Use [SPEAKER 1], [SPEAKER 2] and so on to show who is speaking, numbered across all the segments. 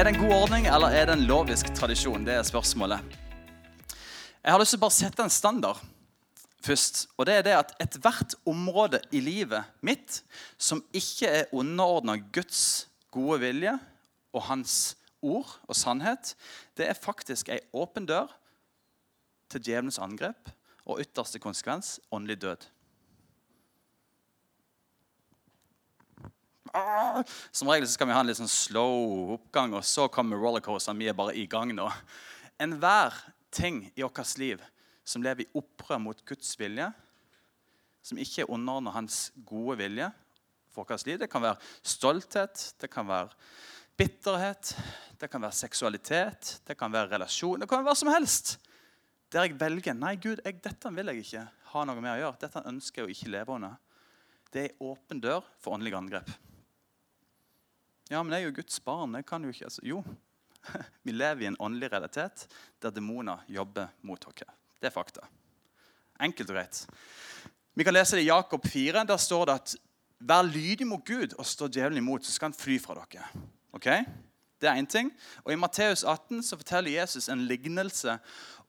[SPEAKER 1] Er det en god ordning, eller er det en lovisk tradisjon? Det er spørsmålet. Jeg har lyst til å bare sette en standard først. Og det er det at ethvert område i livet mitt som ikke er underordna Guds gode vilje og hans ord og sannhet, det er faktisk ei åpen dør til djevelens angrep og ytterste konsekvens åndelig død. Ah! Som regel så skal vi ha en litt sånn slow oppgang, og så kommer rollercoasteren. Vi er bare i gang nå. Enhver ting i vårt liv som lever i opprør mot Guds vilje, som ikke er underordna hans gode vilje for vårt liv Det kan være stolthet, det kan være bitterhet, det kan være seksualitet, det kan være relasjon, det kan være hva som helst. Der jeg velger Nei, Gud, jeg, dette vil jeg ikke ha noe med å gjøre. Dette ønsker jeg å ikke leve under. Det er åpen dør for åndelige angrep. Ja, men jeg er jo Guds barn. Jeg kan jo ikke altså, Jo, vi lever i en åndelig realitet der demoner jobber mot oss. Det er fakta. Enkelt og greit. Vi kan lese det i Jakob 4. Der står det at vær lydig mot Gud og stå djevelen imot, så skal han fly fra dere. Ok? Det er én ting. Og I Matteus 18 så forteller Jesus en lignelse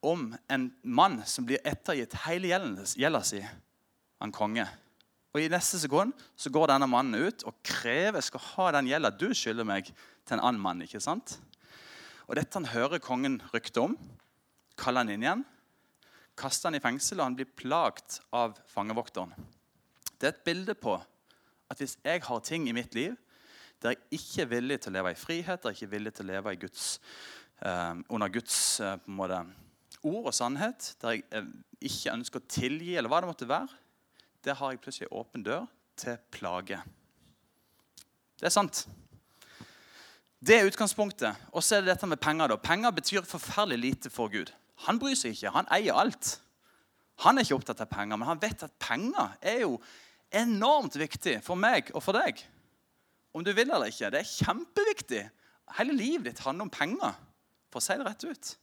[SPEAKER 1] om en mann som blir ettergitt hele gjelda si av en konge. Og I neste sekund så går denne mannen ut og krever skal ha den gjelda du skylder meg, til en annen mann. ikke sant? Og Dette han hører kongen rykte om, kaller han inn igjen, kaster han i fengsel, og han blir plagt av fangevokteren. Det er et bilde på at hvis jeg har ting i mitt liv der jeg ikke er villig til å leve i frihet, der jeg ikke er villig til å leve Guds, eh, under Guds eh, måte, ord og sannhet, der jeg eh, ikke ønsker å tilgi, eller hva det måtte være, der har jeg plutselig åpen dør til plage. Det er sant. Det er utgangspunktet. Og så er det dette med penger. da. Penger betyr forferdelig lite for Gud. Han bryr seg ikke. Han eier alt. Han er ikke opptatt av penger, men han vet at penger er jo enormt viktig for meg og for deg. Om du vil eller ikke. Det er kjempeviktig. Hele livet ditt handler om penger, for å si det rett ut.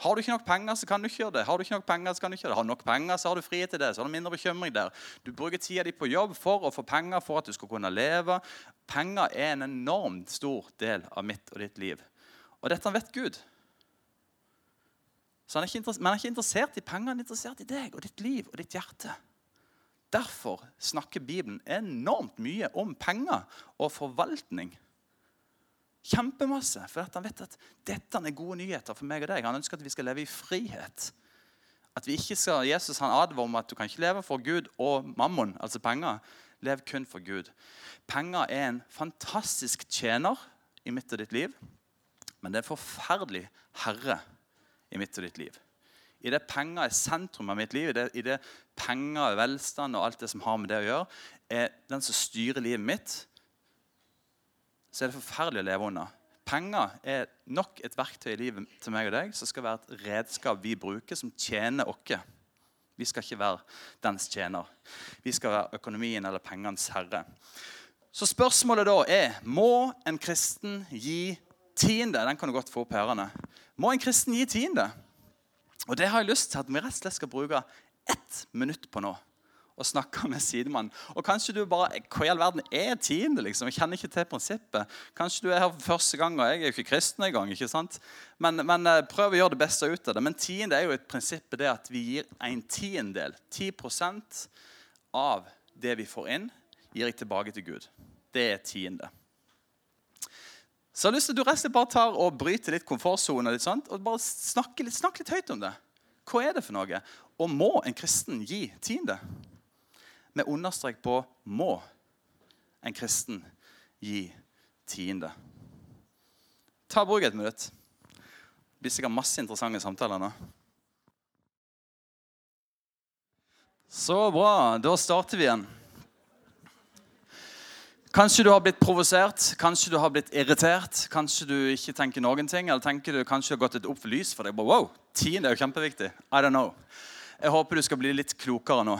[SPEAKER 1] Har du ikke nok penger, så kan du ikke gjøre det. Har du ikke nok penger, så kan du ikke gjøre det. Har du nok penger, så har du frihet til det. Så har du mindre bekymring der. Du bruker tida di på jobb for å få penger for at du skal kunne leve. Penger er en enormt stor del av mitt og ditt liv. Og dette vet Gud. Så han er ikke men han er ikke interessert i penger, han er interessert i deg og ditt liv og ditt hjerte. Derfor snakker Bibelen enormt mye om penger og forvaltning. Kjempemasse. For han vet at dette er gode nyheter for meg og deg. Han ønsker at vi skal leve i frihet. At vi ikke skal, Jesus han advarer om at du kan ikke leve for Gud og mammon, altså penger. Lev kun for Gud. Penger er en fantastisk tjener i mitt og ditt liv, men det er en forferdelig herre i mitt og ditt liv. I det penger er sentrum av mitt liv, i det, i det penger, velstand og alt det som har med det å gjøre, er den som styrer livet mitt, så er det forferdelig å leve under. Penger er nok et verktøy i livet til meg og deg som skal være et redskap vi bruker, som tjener oss. Vi skal ikke være dens tjener. Vi skal være økonomien eller pengenes herre. Så spørsmålet da er må en kristen gi tiende. Den kan du godt få opp herrene. Må en kristen gi tiende? Og Det har jeg lyst til at vi rett og slett skal bruke ett minutt på nå og snakke med sidemannen. Og kanskje du bare Hva i all verden er tiende? liksom? Jeg kjenner ikke til prinsippet. Kanskje du er her for første gang, og jeg er jo ikke kristen engang. ikke sant? Men, men eh, prøv å gjøre det beste ut av det. Men tiende er jo et prinsipp det at vi gir en tiendedel. 10% av det vi får inn, gir jeg tilbake til Gud. Det er tiende. Så jeg har lyst til at du resten bare tar og bryter litt komfortsonen og bare snakker litt, snakke litt høyt om det. Hva er det for noe? Og må en kristen gi tiende? Med understrek på 'må' en kristen gi tiende. Ta Bruk et minutt. Det blir sikkert masse interessante samtaler nå. Så bra. Da starter vi igjen. Kanskje du har blitt provosert, kanskje du har blitt irritert. Kanskje du ikke tenker noen ting, eller tenker du kanskje har gått et opp for lys for deg. Wow, Tiende er jo kjempeviktig. I don't know. Jeg håper du skal bli litt klokere nå.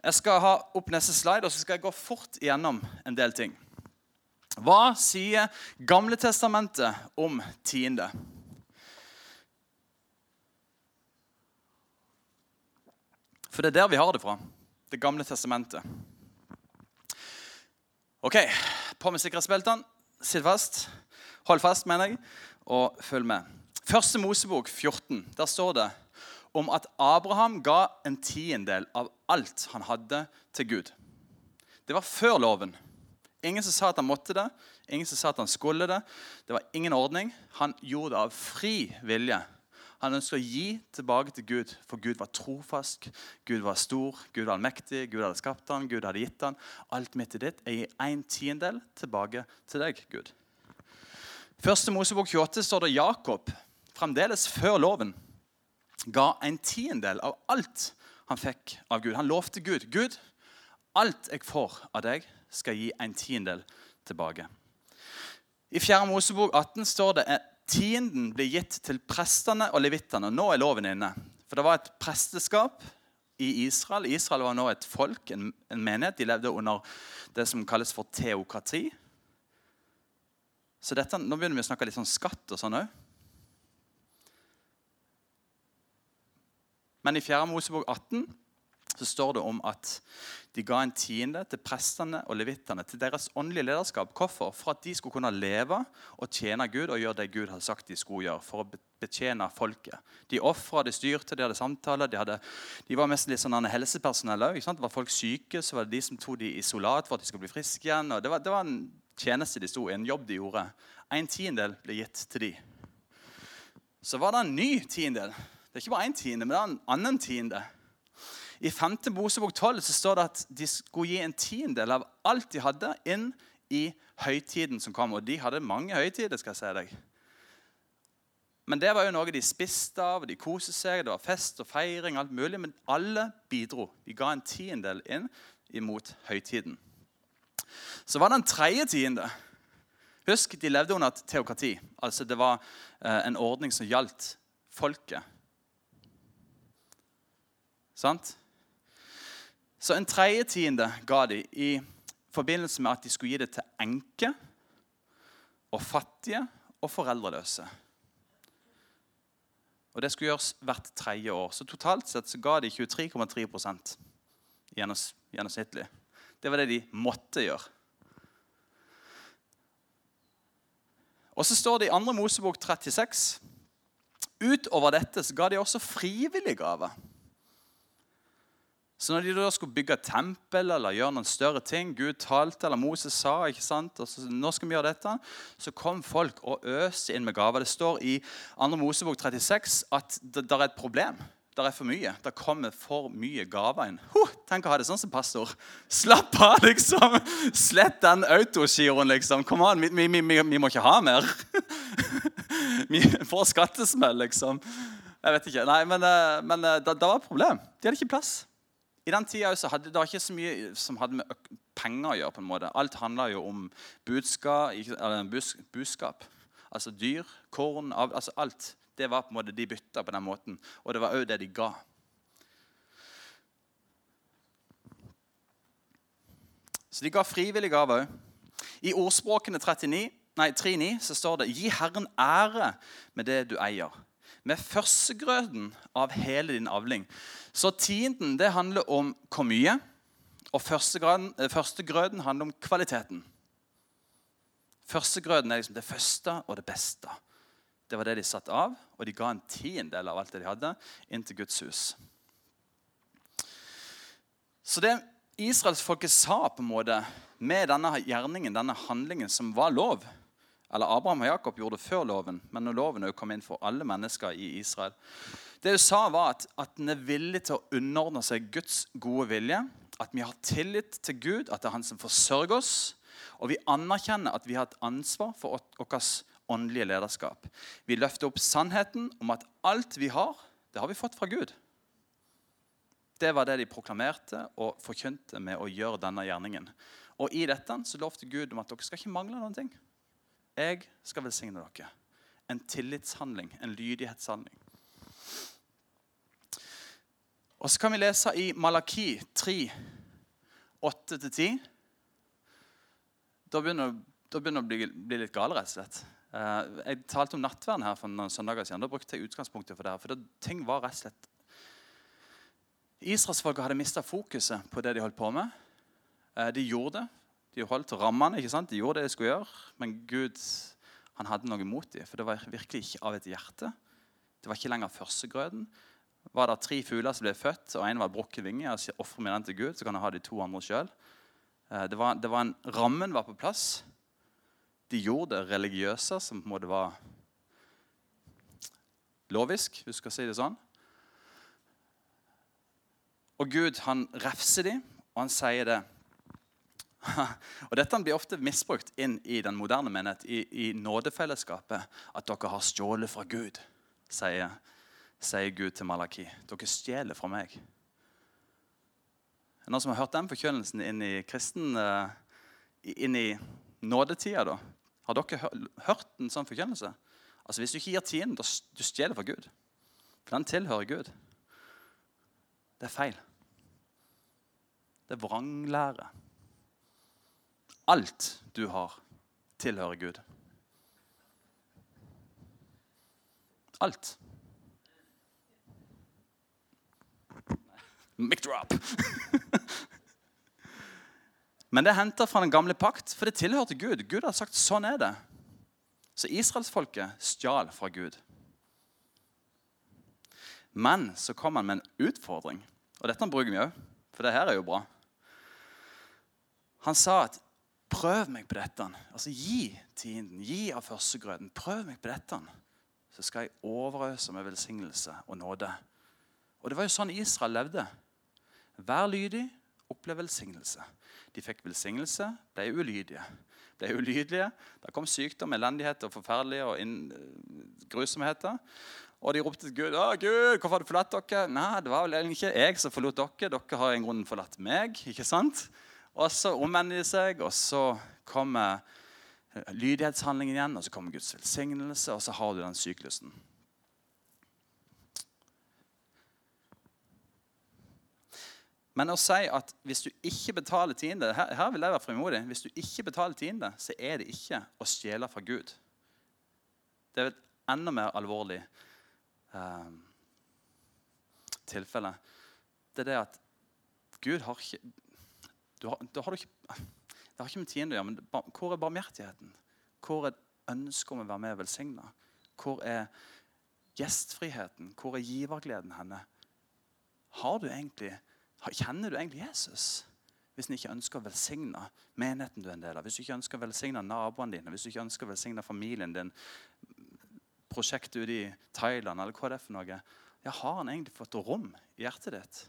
[SPEAKER 1] Jeg skal ha opp neste slide, og så skal jeg gå fort igjennom en del ting. Hva sier Gamle testamentet om tiende? For det er der vi har det fra. Det gamle testamentet. Ok, På med sikkerhetsbeltene. Sitt fast. Hold fast, mener jeg, og følg med. Første Mosebok 14. Der står det om at Abraham ga en tiendedel av alt han hadde, til Gud. Det var før loven. Ingen som sa at han måtte det, ingen som sa at han skulle det. Det var ingen ordning. Han gjorde det av fri vilje. Han ønsket å gi tilbake til Gud, for Gud var trofast, Gud var stor, Gud var allmektig, Gud hadde skapt han, Gud hadde gitt han. Alt mitt i ditt. Jeg gir en tiendedel tilbake til deg, Gud. Første Mosebok 28 står det Jakob, fremdeles før loven, ga en tiendedel av alt han fikk av Gud. Han lovte Gud Gud, alt jeg får av deg, skal gi en tiendedel tilbake. I 4. Mosebok 18 står det at tienden blir gitt til prestene og levittene. Nå er loven inne. For det var et presteskap i Israel. Israel var nå et folk, en, en menighet. De levde under det som kalles for teokrati. Så dette, Nå begynner vi å snakke litt sånn skatt og sånn òg. Men i 4. Mosebok 18 så står det om at de ga en tiende til prestene og levittene, til deres åndelige lederskap. Hvorfor? For at de skulle kunne leve og tjene Gud og gjøre det Gud hadde sagt de skulle gjøre. For å betjene folket. De ofra, de styrte, de hadde samtaler. De, hadde, de var mest litt sånn helsepersonell òg. Var folk syke, så var det de som tok de isolat for at de skulle bli friske igjen. Det var, det, var, en tjeneste de sto i, en jobb de gjorde. En tiendedel ble gitt til de. Så var det en ny tiendedel. Det er ikke bare én tiende, men det er en annen tiende. I 5. Mosebok 12 så står det at de skulle gi en tiendedel av alt de hadde, inn i høytiden som kom. Og de hadde mange høytider. skal jeg si deg. Men det var jo noe de spiste av, de koste seg, det var fest og feiring. alt mulig, Men alle bidro. De ga en tiendedel inn imot høytiden. Så var det en tredje tiende. Husk, de levde under et teokrati. Altså Det var eh, en ordning som gjaldt folket. Sant? Så en tredje tiende ga de i forbindelse med at de skulle gi det til enker og fattige og foreldreløse. Og Det skulle gjøres hvert tredje år. Så Totalt sett så ga de 23,3% gjennomsnittlig. Det var det de måtte gjøre. Og så står det i 2. Mosebok 36 Utover dette så ga de også frivillige gaver. Så når de da skulle bygge tempel eller gjøre noen større ting Gud talte, eller Moses sa, ikke sant, og så, nå skal vi gjøre dette, så kom folk og øste inn med gaver. Det står i 2. Mosebok 36 at det, det er et problem. Det er for mye. Det kommer for mye gaver inn. Huh, tenk å ha det sånn som pastor. Slapp av, liksom. Slett den autogiroen, liksom. Kom an, vi, vi, vi, vi, må ikke ha mer. vi får skattesmell, liksom. Jeg vet ikke. Nei, men, eh, men eh, det, det var et problem. De hadde ikke plass. I den tida hadde det ikke så mye som hadde med penger å gjøre. på en måte. Alt handla jo om budskap, bus, buskap. Altså dyr, korn, av, altså alt. Det var på en måte de bytta på den måten. Og det var òg det de ga. Så de ga frivillige gaver òg. I ordspråkene 39, nei, 3.9 så står det 'Gi Herren ære med det du eier' med førstegrøden av hele din avling. Så tienden det handler om hvor mye, og førstegrøten førstegrøden handler om kvaliteten. Førstegrøden er liksom det første og det beste. Det var det de satte av, og de ga en tiendedel av alt det de hadde, inn til Guds hus. Så det israelsfolket sa på en måte med denne gjerningen, denne handlingen som var lov, eller Abraham og Jakob gjorde det før loven, men når loven kom inn for alle mennesker i Israel. Det hun sa, var at, at den er villig til å underordne seg Guds gode vilje. At vi har tillit til Gud, at det er Han som forsørger oss. Og vi anerkjenner at vi har et ansvar for vårt åndelige lederskap. Vi løfter opp sannheten om at alt vi har, det har vi fått fra Gud. Det var det de proklamerte og forkynte med å gjøre denne gjerningen. Og I dette så lovte Gud om at dere skal ikke mangle noen ting. Jeg skal velsigne dere. En tillitshandling, en lydighetshandling. Og så kan vi lese i Malaki 3, 8-10. Da begynner det å bli, bli, litt gale, rett og slett. Uh, jeg talte om nattvern her for noen søndager siden. Da brukte jeg utgangspunktet for det. her, For det, ting var rett og slett Israelsfolket hadde mista fokuset på det de holdt på med. Uh, de gjorde det De holdt rammene. ikke sant? De gjorde det de skulle gjøre. Men Gud han hadde noe mot dem, for det var virkelig ikke av et hjerte. Det var ikke lenger førstegrøden. Var det tre fugler som ble født, og en var brukket vinge, og ofrer vi den til Gud, så kan jeg ha de to andre sjøl. Eh, rammen var på plass. De gjorde det religiøse, som på en måte var lovisk, hvis du skal si det sånn. Og Gud han refser dem, og han sier det og Dette blir ofte misbrukt inn i den moderne menighet, i, i nådefellesskapet. At dere har stjålet fra Gud, sier, sier Gud til Malaki. Dere stjeler fra meg. Noen som har hørt den forkynnelsen inn i kristen, uh, inn i nådetida? da? Har dere hørt en sånn forkynnelse? Altså Hvis du ikke gir tiden, da du stjeler fra Gud. For den tilhører Gud. Det er feil. Det er vranglære. Alt du har, tilhører Gud. Alt. Mic drop. Men det er henta fra den gamle pakt, for det tilhørte Gud. Gud har sagt sånn er det. Så israelsfolket stjal fra Gud. Men så kom han med en utfordring, og dette bruker vi òg, for det her er jo bra. Han sa at Prøv meg på dette. Altså, Gi tienden. Gi av førstegrøten. Prøv meg på dette. Så skal jeg overøse med velsignelse og nåde. Og Det var jo sånn Israel levde. Vær lydig, opplev velsignelse. De fikk velsignelse, ble ulydige. Ble ulydige, Da kom sykdom, elendighet og forferdelige og inn, grusomheter. Og de ropte til Gud. 'Å, Gud, hvorfor har du forlatt dere?' Nei, det var vel egentlig ikke jeg som forlot dere. Dere har en grunn forlatt meg. ikke sant? Og så omvender de seg, og så kommer lydighetshandlingen igjen, og så kommer Guds velsignelse, og så har du den syklusen. Men å si at hvis du ikke betaler tiende her, her, vil jeg være frimodig. Hvis du ikke betaler tiende, så er det ikke å stjele fra Gud. Det er et enda mer alvorlig eh, tilfelle. Det er det at Gud har ikke har, da har du ikke, det har ikke med tiende å gjøre, men hvor er barmhjertigheten? Hvor er ønsket om å være med og velsigne? Hvor er gjestfriheten? Hvor er givergleden henne? Har du egentlig, kjenner du egentlig Jesus? Hvis du ikke ønsker å velsigne menigheten du er en del av, hvis du ikke ønsker å velsigne naboene dine, hvis du ikke ønsker å velsigne familien din, prosjektet ute i Thailand eller hva det er for noe, ja, har han egentlig fått rom i hjertet ditt?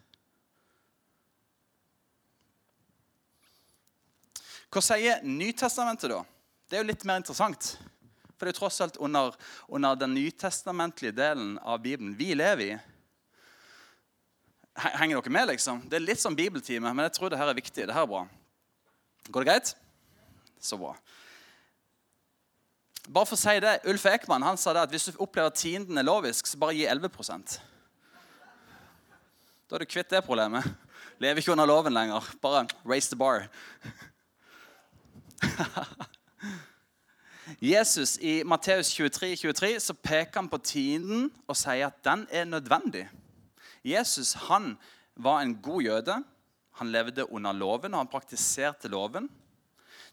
[SPEAKER 1] Hva sier Nytestamentet, da? Det er jo litt mer interessant. For det er jo tross alt under, under den nytestamentlige delen av Bibelen vi lever i. Henger dere med, liksom? Det er litt som bibeltime, men jeg tror det her er viktig. Det her er bra. Går det greit? Så bra. Bare for å si det, Ulf Ekman han sa det at hvis du opplever at tienden er lovisk, så bare gi 11% Da er du kvitt det problemet. Lever ikke under loven lenger. Bare raise the bar. Jesus I Matteus 23, 23 så peker han på tiden og sier at den er nødvendig. Jesus han var en god jøde. Han levde under loven, og han praktiserte loven.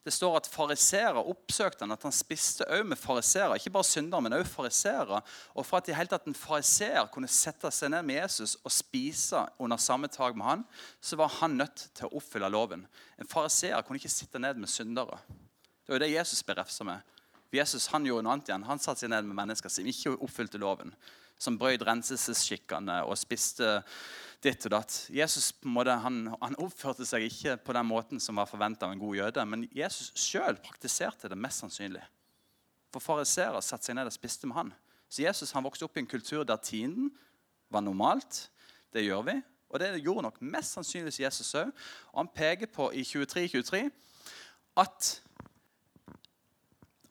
[SPEAKER 1] Det står at fariserer oppsøkte han, at han spiste òg med fariserer. Ikke bare syndere, men òg fariserer. Og for at i hele tatt en fariseer kunne sette seg ned med Jesus og spise under samme tak med han, så var han nødt til å oppfylle loven. En fariseer kunne ikke sitte ned med syndere. Det var jo det Jesus ble refsa med. Jesus han gjorde noe annet igjen. Han satte seg ned med mennesker som ikke oppfylte loven. Som brøyd renselsesskikkene og spiste ditt og datt. Jesus på en måte, han, han, oppførte seg ikke på den måten som var forventa av en god jøde. Men Jesus sjøl praktiserte det mest sannsynlig. For fariseere satte seg ned og spiste med han. Så Jesus han vokste opp i en kultur der tienden var normalt. Det gjør vi. Og det gjorde nok mest sannsynligvis Jesus òg. Og han peker på i 23.23 23, at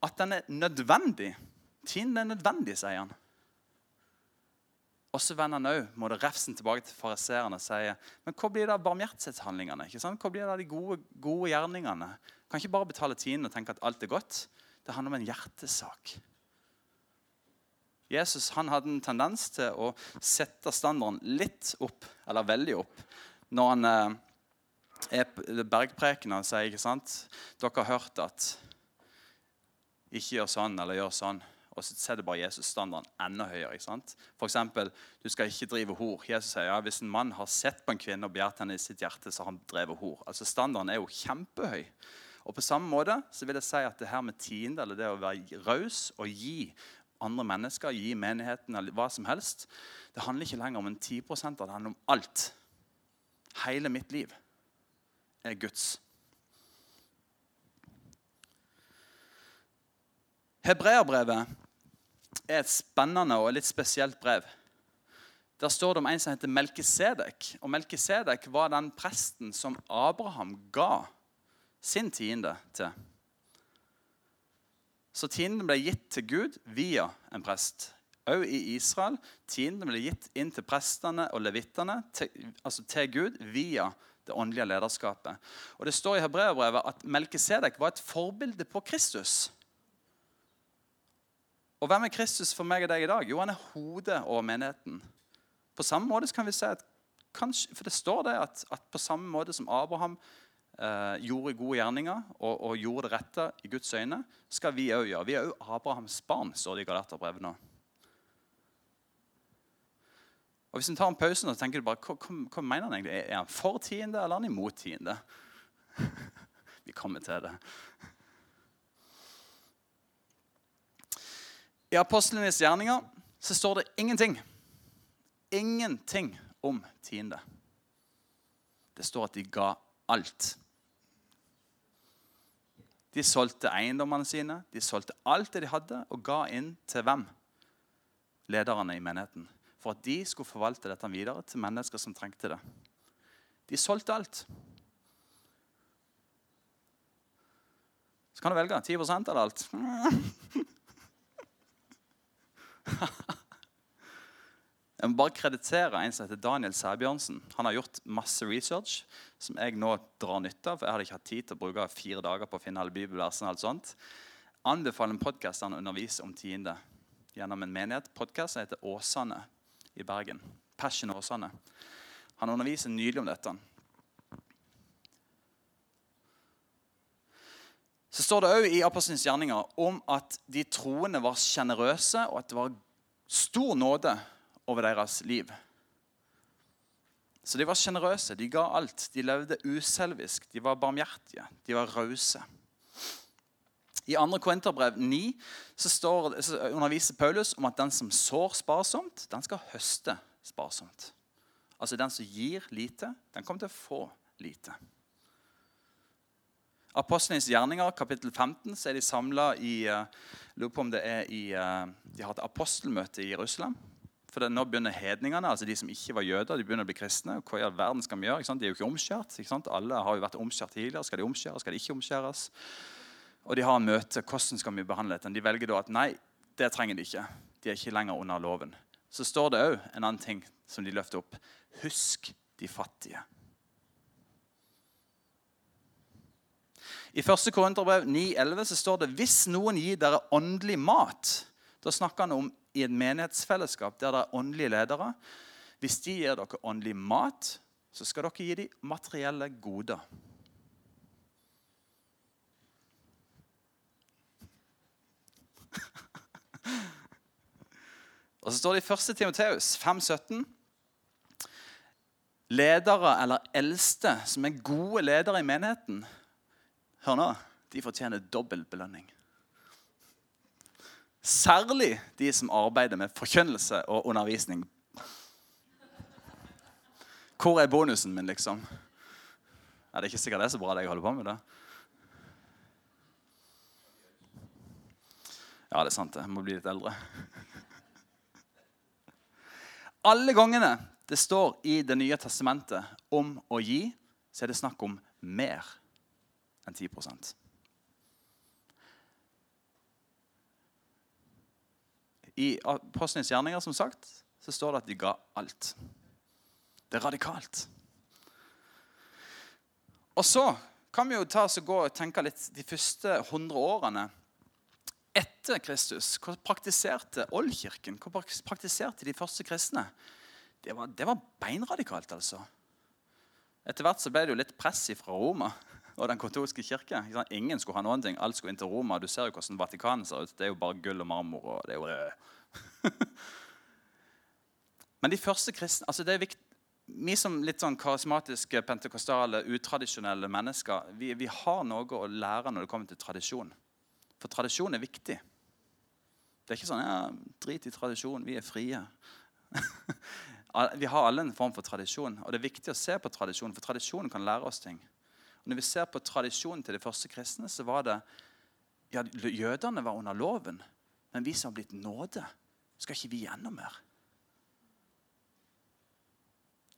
[SPEAKER 1] at den er nødvendig. Tiden er nødvendig, sier han. Og så vender han òg må det refsen tilbake til fariseerne og sier men hva blir det av barmhjertighetshandlingene? Hva blir det av de gode, gode gjerningene? Kan ikke bare betale tiden og tenke at alt er godt. Det handler om en hjertesak. Jesus han hadde en tendens til å sette standarden litt opp, eller veldig opp, når han, eh, og sier ikke sant? Dere har hørt at ikke gjør sånn eller gjør sånn. Og så setter bare Jesus standarden enda høyere. ikke sant? For eksempel, du skal ikke drive hor. Jesus sier ja, hvis en mann har sett på en kvinne og begjært henne i sitt hjerte, så har han drevet hor. Altså Standarden er jo kjempehøy. Og på samme måte så vil jeg si at det her med tiende, eller det å være raus og gi andre mennesker, gi menigheten eller hva som helst, det handler ikke lenger om en 10% det handler om alt. Hele mitt liv er Guds. Hebreerbrevet er et spennende og litt spesielt brev. Der står det om en som heter Melkisedek. Og Melkisedek var den presten som Abraham ga sin tiende til. Så tienden ble gitt til Gud via en prest. Òg i Israel. Tienden ble gitt inn til prestene og levittene, altså til Gud, via det åndelige lederskapet. Og Det står i Hebreerbrevet at Melkisedek var et forbilde på Kristus. Og hvem er Kristus for meg og deg i dag? Jo, han er hodet over menigheten. På samme måte kan vi si at kanskje, For det står det at, at på samme måte som Abraham eh, gjorde gode gjerninger og, og, gjorde det rette i Guds øyne, skal vi òg gjøre. Vi er òg Abrahams barn, står det i Galaterbrevet nå. Og Hvis en tar en pause og tenker du bare, hva, hva, hva mener han egentlig? Er han for tiende, eller er han imot tiende? vi kommer til det. I apostlenes gjerninger så står det ingenting. Ingenting om tiende. Det står at de ga alt. De solgte eiendommene sine, de solgte alt det de hadde, og ga inn til hvem? Lederne i menigheten. For at de skulle forvalte dette videre til mennesker som trengte det. De solgte alt. Så kan du velge 10% eller alt. Jeg må bare kreditere en som heter Daniel Sæbjørnsen. Han har gjort masse research som jeg nå drar nytte av. for Jeg hadde ikke hatt tid til å bruke fire dager på å finne alle bibelversene. alt sånt. Anbefaler en podkast han underviser om tiende gjennom en menighet. Podkasten heter Åsane i Bergen. Passion Åsane. Han underviser nydelig om dette. Så står det òg i Apostlenes gjerninger om at de troende var sjenerøse, og at det var stor nåde over deres liv. Så de var sjenerøse, de ga alt. De levde uselvisk, de var barmhjertige, de var rause. I 2. Korinterbrev 9 så, står, så underviser Paulus om at den som sår sparsomt, den skal høste sparsomt. Altså Den som gir lite, den kommer til å få lite. Apostlenes gjerninger, kapittel 15, så er de samla i uh, lurer på om det er i, uh, De har et apostelmøte i Jerusalem. For det, Nå begynner hedningene, altså de som ikke var jøder, de begynner å bli kristne. Hva i all verden skal vi gjøre? De er jo ikke omskjært. Ikke Alle har jo vært omskjært tidligere. Skal de omskjæres? Skal de ikke omskjæres? Og de har en møte. Hvordan skal vi behandle dette? De velger da at nei, det trenger de ikke. De er ikke lenger under loven. Så står det òg en annen ting som de løfter opp. Husk de fattige. I 1. Korinterbrev 9,11 står det hvis noen gir dere åndelig mat Da snakker han om i et menighetsfellesskap der det er åndelige ledere. Hvis de gir dere åndelig mat, så skal dere gi dem materielle goder. Og så står det i 1. Timoteus 5,17 Ledere eller eldste som er gode ledere i menigheten, Hør nå. De fortjener dobbel belønning. Særlig de som arbeider med forkynnelse og undervisning. Hvor er bonusen min, liksom? Er det ikke sikkert det er så bra det jeg holder på med. det? Ja, det er sant. Jeg må bli litt eldre. Alle gangene det står i Det nye testamentet om å gi, så er det snakk om mer enn 10 I Apostlenes gjerninger som sagt, så står det at de ga alt. Det er radikalt. Og så kan vi jo ta oss og gå og tenke litt de første 100 årene etter Kristus. Hva praktiserte Oldkirken? Hva praktiserte de første kristne? Det var, det var beinradikalt, altså. Etter hvert så ble det jo litt press fra Roma og den katolske kirke. Ingen skulle ha noen ting. Alt skulle inn til Roma. Du ser jo hvordan Vatikanet ser ut. Det er jo bare gull og marmor. og det er jo... Men de første kristne altså det er viktig, Vi som litt sånn karismatiske, pentekostale, utradisjonelle mennesker vi, vi har noe å lære når det kommer til tradisjon. For tradisjon er viktig. Det er ikke sånn ja, drit i tradisjon, vi er frie. vi har alle en form for tradisjon, og det er viktig å se på tradisjon, for tradisjonen kan lære oss ting. Når vi ser på tradisjonen til de første kristne, så var det ja, Jødene var under loven, men vi som har blitt nåde, skal ikke vi gjennom mer?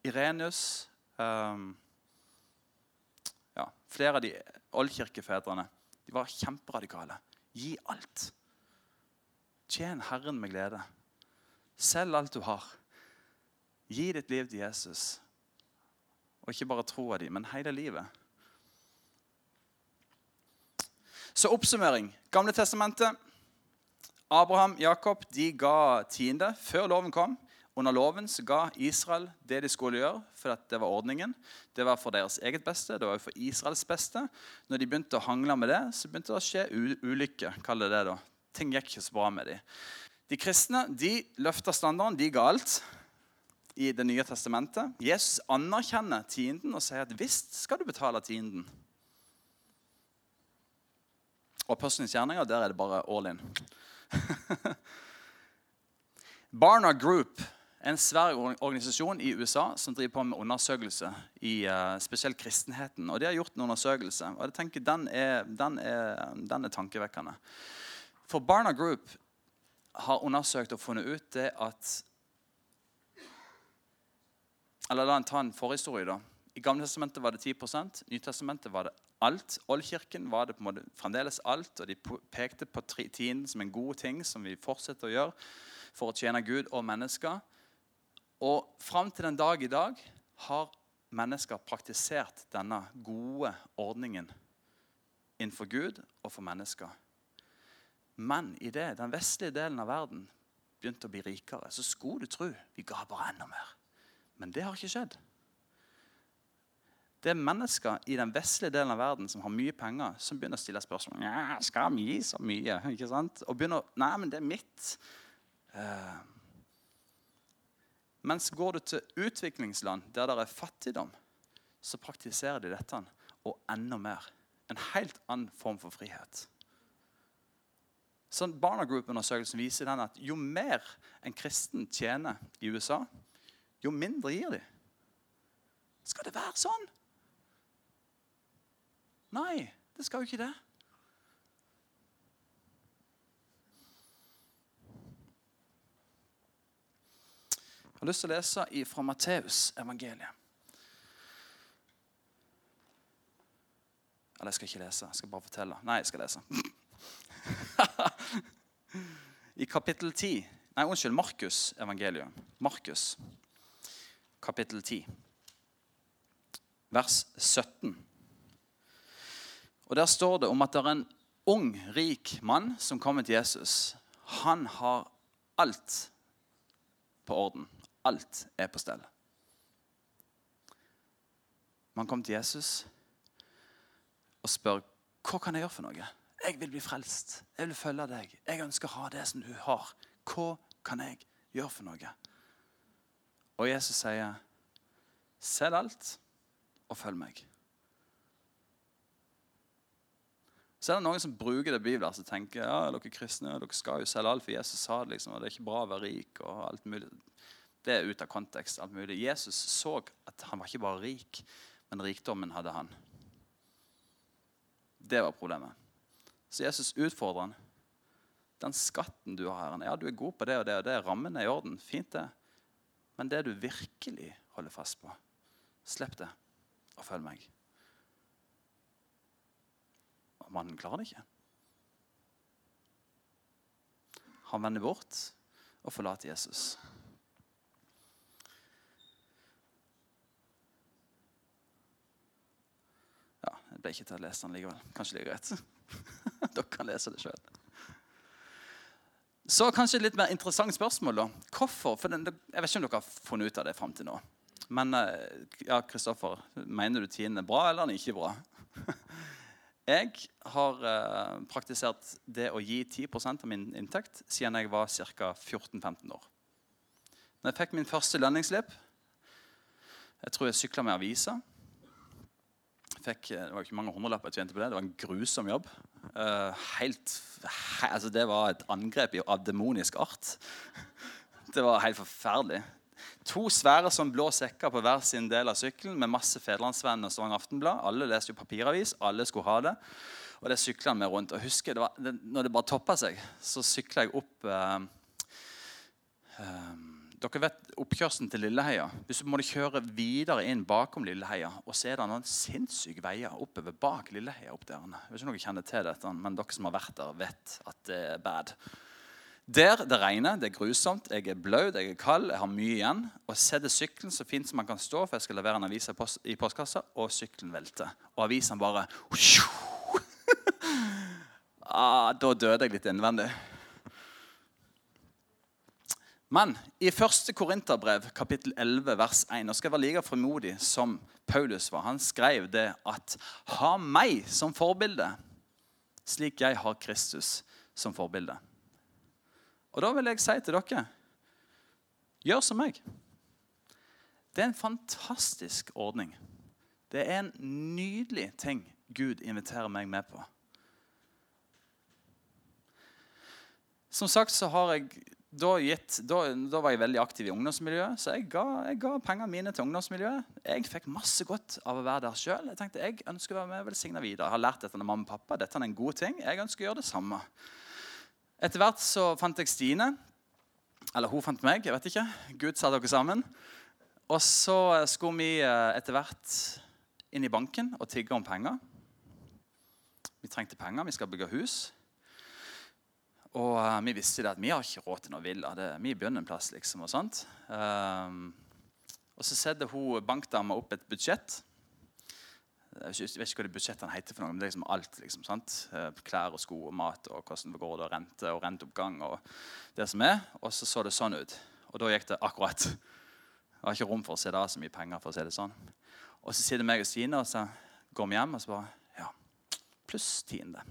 [SPEAKER 1] Irenius um, ja, Flere av de oldkirkefedrene de var kjemperadikale. Gi alt. Tjen Herren med glede. Selg alt du har. Gi ditt liv til Jesus. Og ikke bare troa di, men hele livet. Så oppsummering. Gamle testamentet. Abraham Jakob de ga tiende før loven kom. Under loven så ga Israel det de skulle gjøre, for det var ordningen. Det var for deres eget beste, det var for Israels beste. Når de begynte å hangle med det, så begynte det å skje ulykke. Kall det det da. Ting gikk ikke så bra med dem. De kristne de løfta standarden, de ga alt i Det nye testamentet. Jesus anerkjenner tienden og sier at visst skal du betale tienden. Og Apostlenes gjerninger, der er det bare all in. Barna Group en svær organisasjon i USA som driver på med undersøkelse i uh, spesielt kristenheten. Og De har gjort en undersøkelse, og jeg tenker den er, den er, den er tankevekkende. For Barna Group har undersøkt og funnet ut det at Eller la en ta en forhistorie. da. I Gamle testamentet var det 10% Nytestamentet var det alt. Oldkirken var det på en måte fremdeles alt. Og de pekte på tiden som en god ting som vi fortsetter å gjøre for å tjene Gud og mennesker. Og fram til den dag i dag har mennesker praktisert denne gode ordningen innenfor Gud og for mennesker. Men i det, den vestlige delen av verden begynte å bli rikere, så skulle du tro vi ga bare enda mer. Men det har ikke skjedd. Det er mennesker i den vestlige delen av verden som har mye penger, som begynner å stille spørsmål. Ja, skal vi gi så mye? Ikke sant? Og begynner Nei, men det er mitt. Uh, mens går du til utviklingsland der det er fattigdom, så praktiserer de dette og enda mer. En helt annen form for frihet. Sånn Barna Group-undersøkelsen viser den at jo mer en kristen tjener i USA, jo mindre gir de. Skal det være sånn? Nei, det skal jo ikke det. Jeg har lyst til å lese fra Matteus evangeliet. Eller jeg skal ikke lese, jeg skal bare fortelle. Nei, jeg skal lese. I kapittel 10 Nei, unnskyld. Markus evangelium. Markus, kapittel 10, vers 17. Og Der står det om at det er en ung, rik mann som kommer til Jesus. Han har alt på orden. Alt er på stell. Man kommer til Jesus og spør hva kan jeg gjøre for noe. Jeg vil bli frelst. Jeg vil følge deg. Jeg ønsker å ha det som du har. Hva kan jeg gjøre for noe? Og Jesus sier, selg alt og følg meg. Så er det noen som bruker det bibelverset og tenker ja, dere kristne dere skal jo selge alt, for Jesus sa det liksom, og det er ikke bra å være rik. og alt mulig. Det er ut av kontekst. alt mulig. Jesus så at han var ikke bare rik, men rikdommen hadde han. Det var problemet. Så Jesus utfordrer han. Den skatten du har her, ja, du er god på det og det, og det, rammen er i orden. Fint, det. Men det du virkelig holder fast på, slipp det og følg meg. Mannen klarer det ikke. Han vender bort og forlater Jesus. Ja, Jeg ble ikke til å lese den likevel. Kanskje det er greit. Dere kan lese det sjøl. Så kanskje et litt mer interessant spørsmål. da. Hvorfor? For den, jeg vet ikke om dere har funnet ut av det fram til nå. Men eh, ja, Kristoffer, mener du tiden er bra, eller er ikke bra? Jeg har eh, praktisert det å gi 10% av min inntekt siden jeg var ca. 14-15 år. Når jeg fikk min første lønningsslipp Jeg tror jeg sykla med avisa. Fikk, eh, det var ikke mange hundrelapper jeg tjente på det. Det var en grusom jobb. Uh, helt, he, altså det var et angrep av demonisk art. Det var helt forferdelig. To svære som blå sekker på hver sin del av sykkelen med masse Fedrelandsvennen og Stavanger Aftenblad. Alle leste jo papiravis, alle skulle ha det. Og det sykla med rundt. Og husker det var, det, når det bare toppa seg, så sykla jeg opp eh, eh, Dere vet oppkjørselen til Lilleheia. Hvis du må kjøre videre inn bakom Lilleheia, og så er det noen sinnssyke veier oppover bak Lilleheia. opp der. Jeg vet ikke om dere kjenner til dette, men dere som har vært der, vet at det er bad. Der det regner, det er grusomt, jeg er blaut, jeg er kald, jeg har mye igjen. Og setter sykkelen så fint som man kan stå, for jeg skal levere en avis i postkassa, og sykkelen velter. Og avisen bare ah, Da døde jeg litt innvendig. Men i 1. Korinterbrev, kapittel 11, vers 1, og skal jeg være like frimodig som Paulus var, han skrev det at Ha meg som forbilde, slik jeg har Kristus som forbilde. Og da vil jeg si til dere gjør som meg. Det er en fantastisk ordning. Det er en nydelig ting Gud inviterer meg med på. Som sagt så har jeg da, gitt, da, da var jeg veldig aktiv i ungdomsmiljøet, så jeg ga, jeg ga pengene mine til ungdomsmiljøet. Jeg fikk masse godt av å være der sjøl. Jeg tenkte jeg ønsker å være med og velsigne videre. Jeg har lært dette av mamma og pappa. Dette er en god ting. Jeg ønsker å gjøre det samme. Etter hvert så fant jeg Stine. Eller hun fant meg. jeg vet ikke. Gud sa dere sammen. Og så skulle vi eh, etter hvert inn i banken og tigge om penger. Vi trengte penger, vi skal bygge hus. Og uh, vi visste det at vi har ikke råd til noe villa. Det, vi begynner en plass, liksom. Og sånt. Um, og så setter hun bankdama opp et budsjett jeg vet ikke hva det budsjettene heter, for noe, men det er liksom alt. Liksom, sant? Eh, klær og sko og mat og hvordan det går, og rente og renteoppgang. Og det som er, og så så det sånn ut. Og da gikk det akkurat. Det var ikke rom for å se det av så mye penger. for å si det sånn. Og så sitter meg og Stine, og så går vi hjem og så bare Ja, pluss tiende.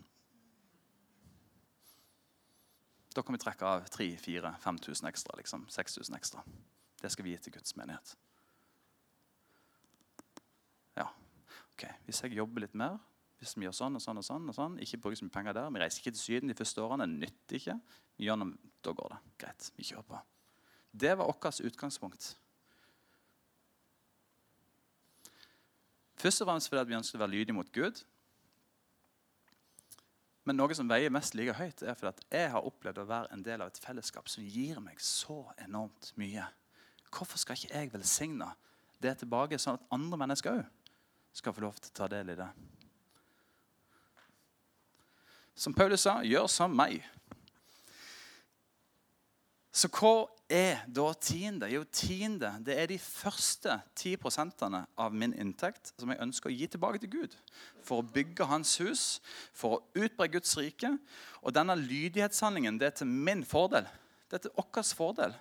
[SPEAKER 1] Da kan vi trekke av 3000-5000 ekstra. liksom, 6000 ekstra. Det skal vi gi til Guds menighet. Ok, Hvis jeg jobber litt mer, hvis vi gjør sånn og sånn og sånn, og sånn, ikke bruker så mye penger der, vi reiser ikke til Syden de første årene, nytter ikke, gjennom, da går det. Greit, vi kjører på. Det var vårt utgangspunkt. Først og fremst fordi vi ønsker å være lydige mot Gud. Men noe som veier mest like høyt, er fordi jeg har opplevd å være en del av et fellesskap som gir meg så enormt mye. Hvorfor skal ikke jeg velsigne det tilbake, sånn at andre mennesker òg skal få lov til å ta del i det. Som Paulus sa, gjør som meg. Så hva er da tiende? Jo, tiende det er de første 10% av min inntekt som jeg ønsker å gi tilbake til Gud. For å bygge Hans hus, for å utbre Guds rike. Og denne lydighetshandlingen det er til min fordel. Det er til vår fordel.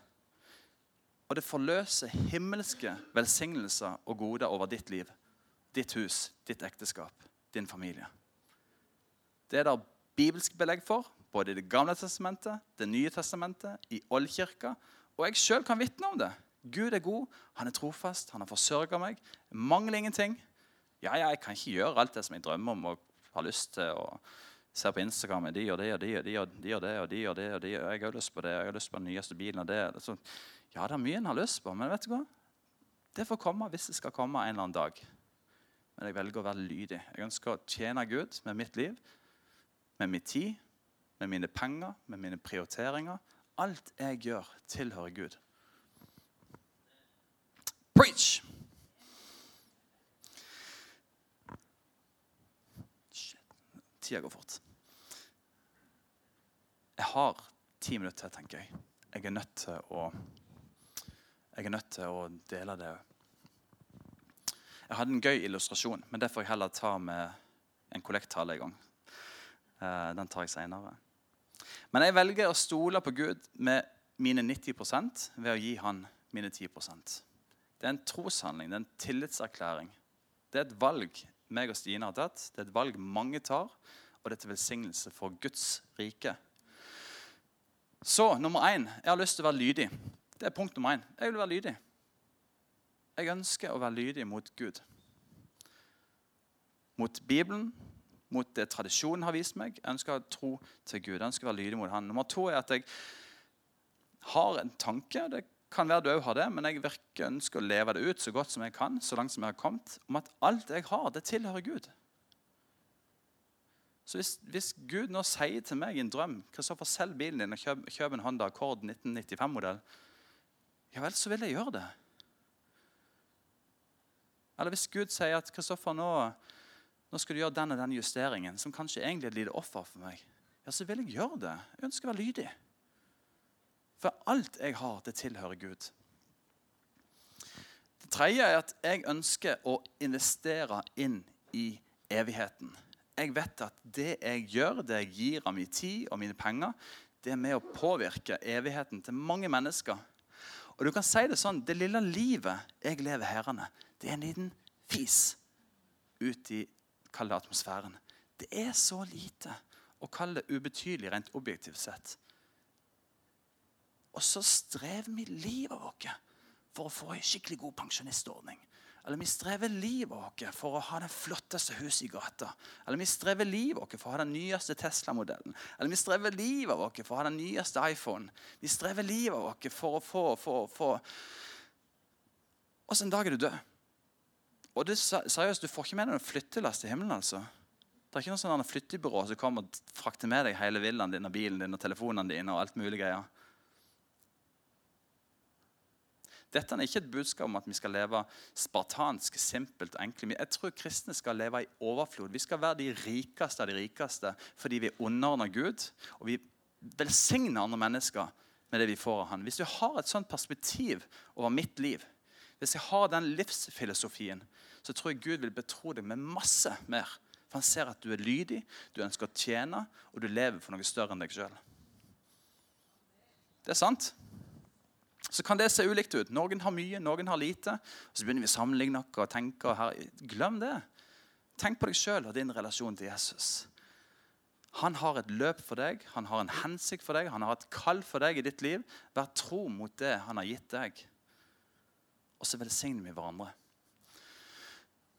[SPEAKER 1] Og det forløser himmelske velsignelser og goder over ditt liv ditt hus, ditt ekteskap, din familie. Det er det bibelsk belegg for, både i Det gamle testamentet, Det nye testamentet, i oldkirka. Og jeg sjøl kan vitne om det. Gud er god, han er trofast, han har forsørga meg. Jeg mangler ingenting. Ja, ja, jeg kan ikke gjøre alt det som jeg drømmer om og har lyst til. og ser på Instagram de og de og de og de og de og det og de og det og de, og jeg har lyst på det, jeg har lyst på den nyeste bilen og det. Ja, det er mye en har lyst på, men vet du hva? Det får komme hvis det skal komme en eller annen dag men jeg velger å være lydig. Jeg ønsker å tjene Gud med mitt liv, med min tid, med mine penger, med mine prioriteringer. Alt jeg gjør, tilhører Gud. Preach! Tida går fort. Jeg har ti minutter til, tenker jeg. Jeg er nødt til å, jeg er nødt til å dele det jeg hadde en gøy illustrasjon, men det får jeg heller ta med en kollekttale en gang. Uh, den tar jeg seinere. Men jeg velger å stole på Gud med mine 90 ved å gi han mine 10 Det er en troshandling, det er en tillitserklæring. Det er et valg meg og Stine har tatt. Det er et valg mange tar, og det er til velsignelse for Guds rike. Så nummer én jeg har lyst til å være lydig. Det er punkt nummer én. Jeg vil være lydig. Jeg ønsker å være lydig mot Gud. Mot Bibelen, mot det tradisjonen har vist meg. Jeg ønsker å tro til Gud. Jeg ønsker å være lydig mot Han. Nummer to er at jeg har en tanke. Det kan være du har det, men jeg virker ønsker å leve det ut så godt som jeg kan, så langt som jeg har kommet, om at alt jeg har, det tilhører Gud. Så hvis, hvis Gud nå sier til meg i en drøm Kristoffer, selg bilen din og kjøp, kjøp en Honda Accord 1995-modell, ja vel, så vil jeg gjøre det. Eller hvis Gud sier at Kristoffer, nå, nå skal du gjøre den og den justeringen, som kanskje egentlig er et lite offer for meg, ja, så vil jeg gjøre det. Jeg ønsker å være lydig. For alt jeg har, det tilhører Gud. Det tredje er at jeg ønsker å investere inn i evigheten. Jeg vet at det jeg gjør, det jeg gir av min tid og mine penger, det er med å påvirke evigheten til mange mennesker. Og du kan si Det sånn, det lille livet jeg lever herrene, det er en liten fis ut i kalde atmosfæren. Det er så lite å kalle det ubetydelig rent objektivt sett. Og så strever vi livet vårt for å få en skikkelig god pensjonistordning. Eller vi strever livet vårt for å ha det flotteste huset i gata. Eller vi strever livet vårt for å ha den nyeste Tesla-modellen. Eller vi strever livet vårt for å ha den nyeste iPhone. Vi strever livet vårt for å få, få, få. Og så en dag er du død. Og det, seriøst, Du får ikke med deg noen flyttelass til himmelen. altså. Det er ikke noe sånn flyttebyrå som kommer og frakter med deg hele villaen din og bilen din og telefonene dine. og alt mulig greier. Dette er ikke et budskap om at vi skal leve spartansk, simpelt og enkelt. Jeg tror kristne skal leve i overflod. Vi skal være de rikeste av de rikeste fordi vi underordner Gud. Og vi velsigner andre mennesker med det vi får av Han. Hvis du har et sånt perspektiv over mitt liv, hvis jeg har den livsfilosofien, så tror jeg Gud vil betro deg med masse mer. For han ser at du er lydig, du ønsker å tjene, og du lever for noe større enn deg sjøl. Det er sant så kan det se ulikt ut. Noen har mye, noen har lite. Så begynner vi å sammenligne noe og tenke. Her. Glem det. Tenk på deg sjøl og din relasjon til Jesus. Han har et løp for deg, han har en hensikt for deg, han har et kall for deg i ditt liv. Vær tro mot det han har gitt deg. Og så velsigner vi hverandre.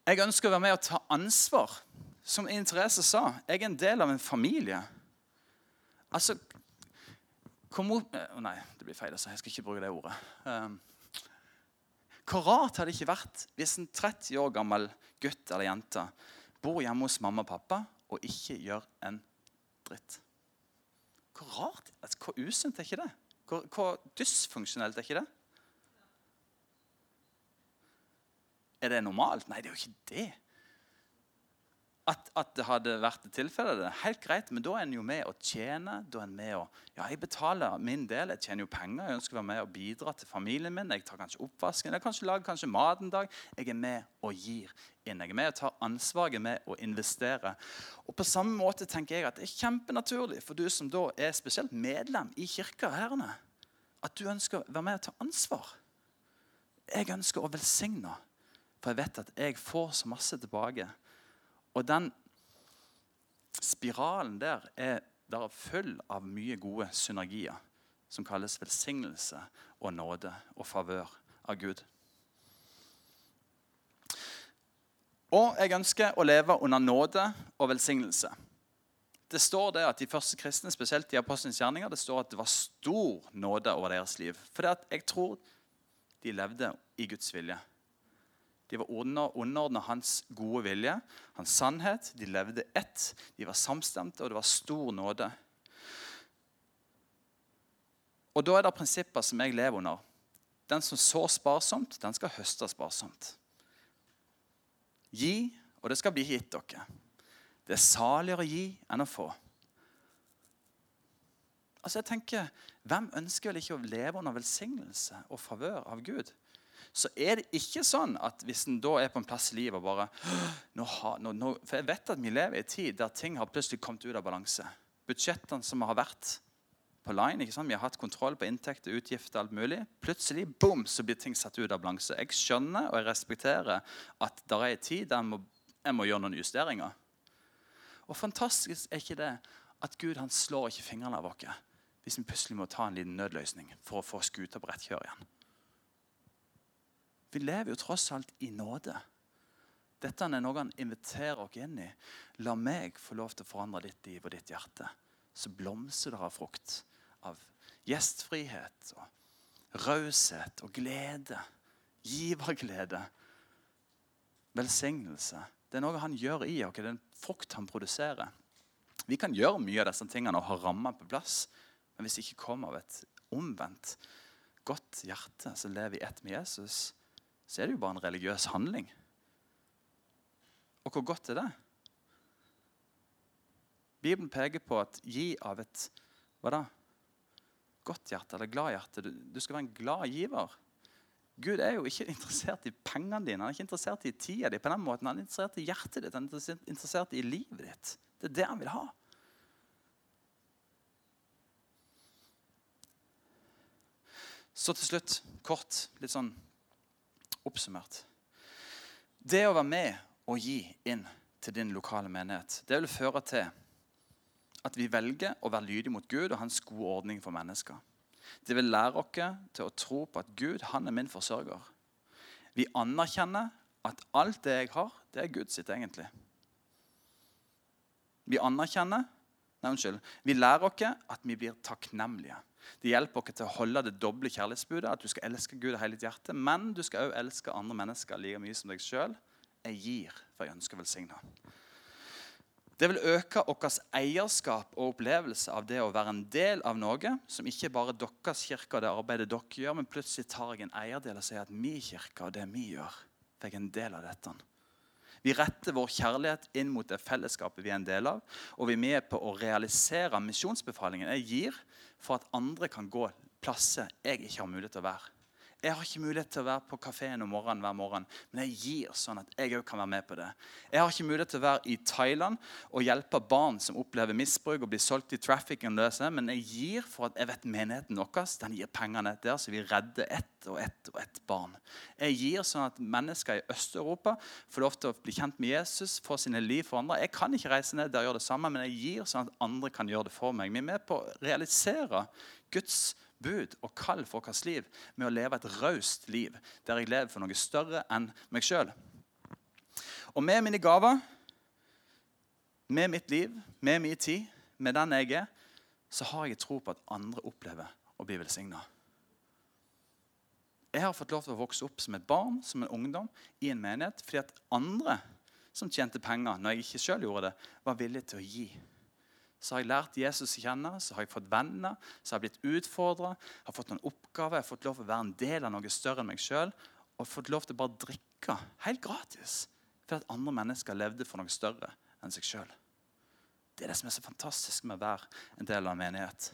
[SPEAKER 1] Jeg ønsker å være med og ta ansvar. Som Ine Therese sa, jeg er en del av en familie. Altså, Kom opp oh, Nei, det blir feil. Altså. Jeg skal ikke bruke det ordet. Um, hvor rart hadde det ikke vært hvis en 30 år gammel gutt eller jente bor hjemme hos mamma og pappa og ikke gjør en dritt? Hvor rart, altså, hvor usunt er ikke det? Hvor, hvor dysfunksjonelt er ikke det? Er det normalt? Nei, det er jo ikke det at, at, det hadde vært et tilfelle. Det er helt greit, men da er en jo med å tjene. da er en med å, ja, Jeg betaler min del, jeg tjener jo penger. Jeg ønsker å være med og bidra til familien min. Jeg tar kanskje oppvasken, jeg kanskje lager kanskje mat en dag. Jeg er med og gir inn. Jeg er med og tar ansvar, jeg er med å investere. Og På samme måte tenker jeg at det er kjempenaturlig for du som da er spesielt medlem i kirka herrene, at du ønsker å være med og ta ansvar. Jeg ønsker å velsigne, for jeg vet at jeg får så masse tilbake. Og den spiralen der er der full av mye gode synergier som kalles velsignelse og nåde og favør av Gud. Og jeg ønsker å leve under nåde og velsignelse. Det står det at De første kristne, spesielt i apostlenes gjerninger, det står at det var stor nåde over deres liv. For jeg tror de levde i Guds vilje. De var underordna hans gode vilje, hans sannhet. De levde ett. De var samstemte, og det var stor nåde. Og Da er det prinsipper som jeg lever under. Den som sår sparsomt, den skal høste sparsomt. Gi, og det skal bli gitt dere. Det er saligere å gi enn å få. Altså jeg tenker, Hvem ønsker vel ikke å leve under velsignelse og favør av Gud? Så er det ikke sånn at hvis en da er på en plass i livet og bare nå nå, For jeg vet at vi lever i en tid der ting har plutselig kommet ut av balanse. Budsjettene som har vært på line. ikke sant? Vi har hatt kontroll på inntekter, utgifter, alt mulig. Plutselig boom, så blir ting satt ut av balanse. Jeg skjønner og jeg respekterer at det er en tid der jeg må, jeg må gjøre noen justeringer. Og fantastisk er ikke det at Gud han slår ikke fingrene av oss hvis vi plutselig må ta en liten nødløsning for å få skuta på rett kjør igjen. Vi lever jo tross alt i nåde. Dette er noe han inviterer oss inn i. La meg få lov til å forandre ditt liv og ditt hjerte. Så blomstrer det av frukt. Av gjestfrihet og raushet og glede. Giverglede. Velsignelse. Det er noe han gjør i oss. Det er en frukt han produserer. Vi kan gjøre mye av disse tingene og ha rammer på plass. Men hvis det ikke kommer av et omvendt, godt hjerte som lever i ett med Jesus, så er det jo bare en religiøs handling. Og hvor godt er det? Bibelen peker på at gi av et hva da? godt hjerte eller glad hjerte. Du, du skal være en glad giver. Gud er jo ikke interessert i pengene dine, han er ikke interessert i tida di. på den måten. Han er interessert i hjertet ditt, han er interessert i livet ditt. Det er det han vil ha. Så til slutt, kort, litt sånn oppsummert. Det å være med og gi inn til din lokale menighet, det vil føre til at vi velger å være lydige mot Gud og hans gode ordning for mennesker. Det vil lære oss til å tro på at Gud han er min forsørger. Vi anerkjenner at alt det jeg har, det er Guds sitt egentlig. Vi anerkjenner Nei, unnskyld. Vi lærer oss at vi blir takknemlige. Det hjelper oss til å holde det doble kjærlighetsbudet, at du skal elske Gud av hele ditt hjerte, men du skal også elske andre mennesker like mye som deg sjøl. Jeg gir, for jeg ønsker å velsigne. Det vil øke vårt eierskap og opplevelse av det å være en del av noe som ikke bare deres kirke og det arbeidet dere gjør, men plutselig tar jeg en eierdel og sier at min kirke og det vi gjør, fikk en del av dette. Vi retter vår kjærlighet inn mot det fellesskapet vi er en del av, og vi er med på å realisere misjonsbefalingen jeg gir for at andre kan gå plasser jeg ikke har mulighet til å være. Jeg har ikke mulighet til å være på kafeen om morgenen hver morgen, men jeg gir sånn at jeg òg kan være med på det. Jeg har ikke mulighet til å være i Thailand og hjelpe barn som opplever misbruk og blir solgt i trafficking, løse, men jeg gir for at jeg vet menigheten vår den gir pengene der, så vi redder ett og ett og ett barn. Jeg gir sånn at mennesker i Øst-Europa får lov til å bli kjent med Jesus, få sine liv forandra. Jeg kan ikke reise ned der og gjøre det samme, men jeg gir sånn at andre kan gjøre det for meg. Vi er med på å realisere Guds bud og kall for vårt liv med å leve et raust liv der jeg lever for noe større enn meg sjøl. Og med mine gaver, med mitt liv, med min tid, med den jeg er, så har jeg tro på at andre opplever å bli velsigna. Jeg har fått lov til å vokse opp som et barn, som en ungdom, i en menighet fordi at andre som tjente penger når jeg ikke sjøl gjorde det, var villige til å gi så har jeg lært Jesus å kjenne, så har jeg fått venner, så har jeg blitt utfordra, har fått noen oppgaver, jeg har fått lov til å være en del av noe større enn meg sjøl. Og fått lov til å bare drikke helt gratis for at andre mennesker levde for noe større enn seg sjøl. Det er det som er så fantastisk med å være en del av en menighet.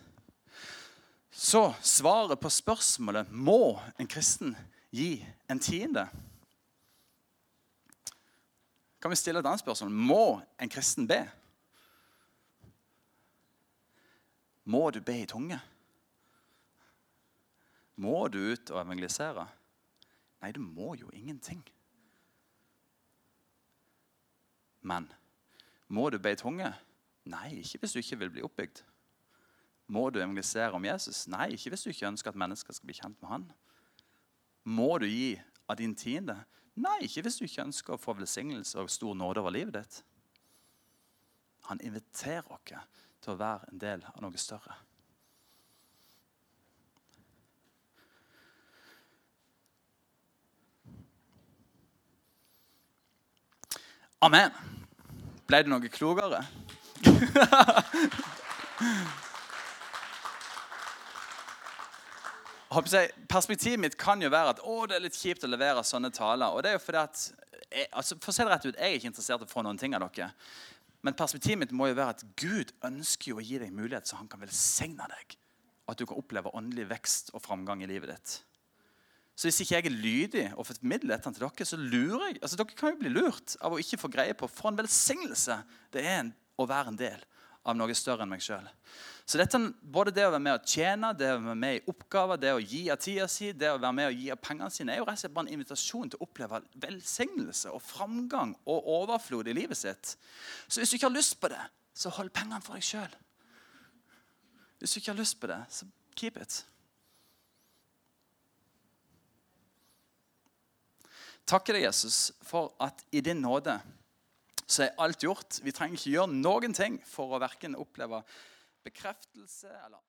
[SPEAKER 1] Så svaret på spørsmålet må en kristen gi en tiende. Kan vi stille et annet spørsmål? Må en kristen be? Må du be i tunge? Må du ut og evangelisere? Nei, du må jo ingenting. Men må du be i tunge? Nei, ikke hvis du ikke vil bli oppbygd. Må du evangelisere om Jesus? Nei, ikke hvis du ikke ønsker at mennesker skal bli kjent med han. Må du gi av din tiende? Nei, ikke hvis du ikke ønsker å få velsignelse og stor nåde over livet ditt. Han inviterer oss til å være en del av noe større. Amen. Ble det noe klokere? Perspektivet mitt kan jo være at å, det er litt kjipt å levere sånne taler. og det er jo fordi at, jeg, altså, for å si det rett ut, jeg er ikke interessert i å få noen ting av dere. Men perspektivet mitt må jo være at Gud ønsker å gi deg mulighet så han kan velsigne deg. At du kan oppleve åndelig vekst og framgang i livet ditt. Så hvis ikke jeg er lydig og formidler dette til dere, så lurer jeg. Altså Dere kan jo bli lurt av å ikke få greie på for en velsignelse det er å være en del av noe større enn meg sjøl. Så dette, både det å være med å tjene, det å være med i oppgaver, det å gi av tida si, det å være med å gi av pengene sine, er jo rett og slett bare en invitasjon til å oppleve velsignelse og framgang og overflod i livet sitt. Så hvis du ikke har lyst på det, så hold pengene for deg sjøl. Hvis du ikke har lyst på det, så keep it. Takker deg, Jesus, for at i din nåde så er alt gjort. Vi trenger ikke gjøre noen ting for å verken oppleve bekreftelse eller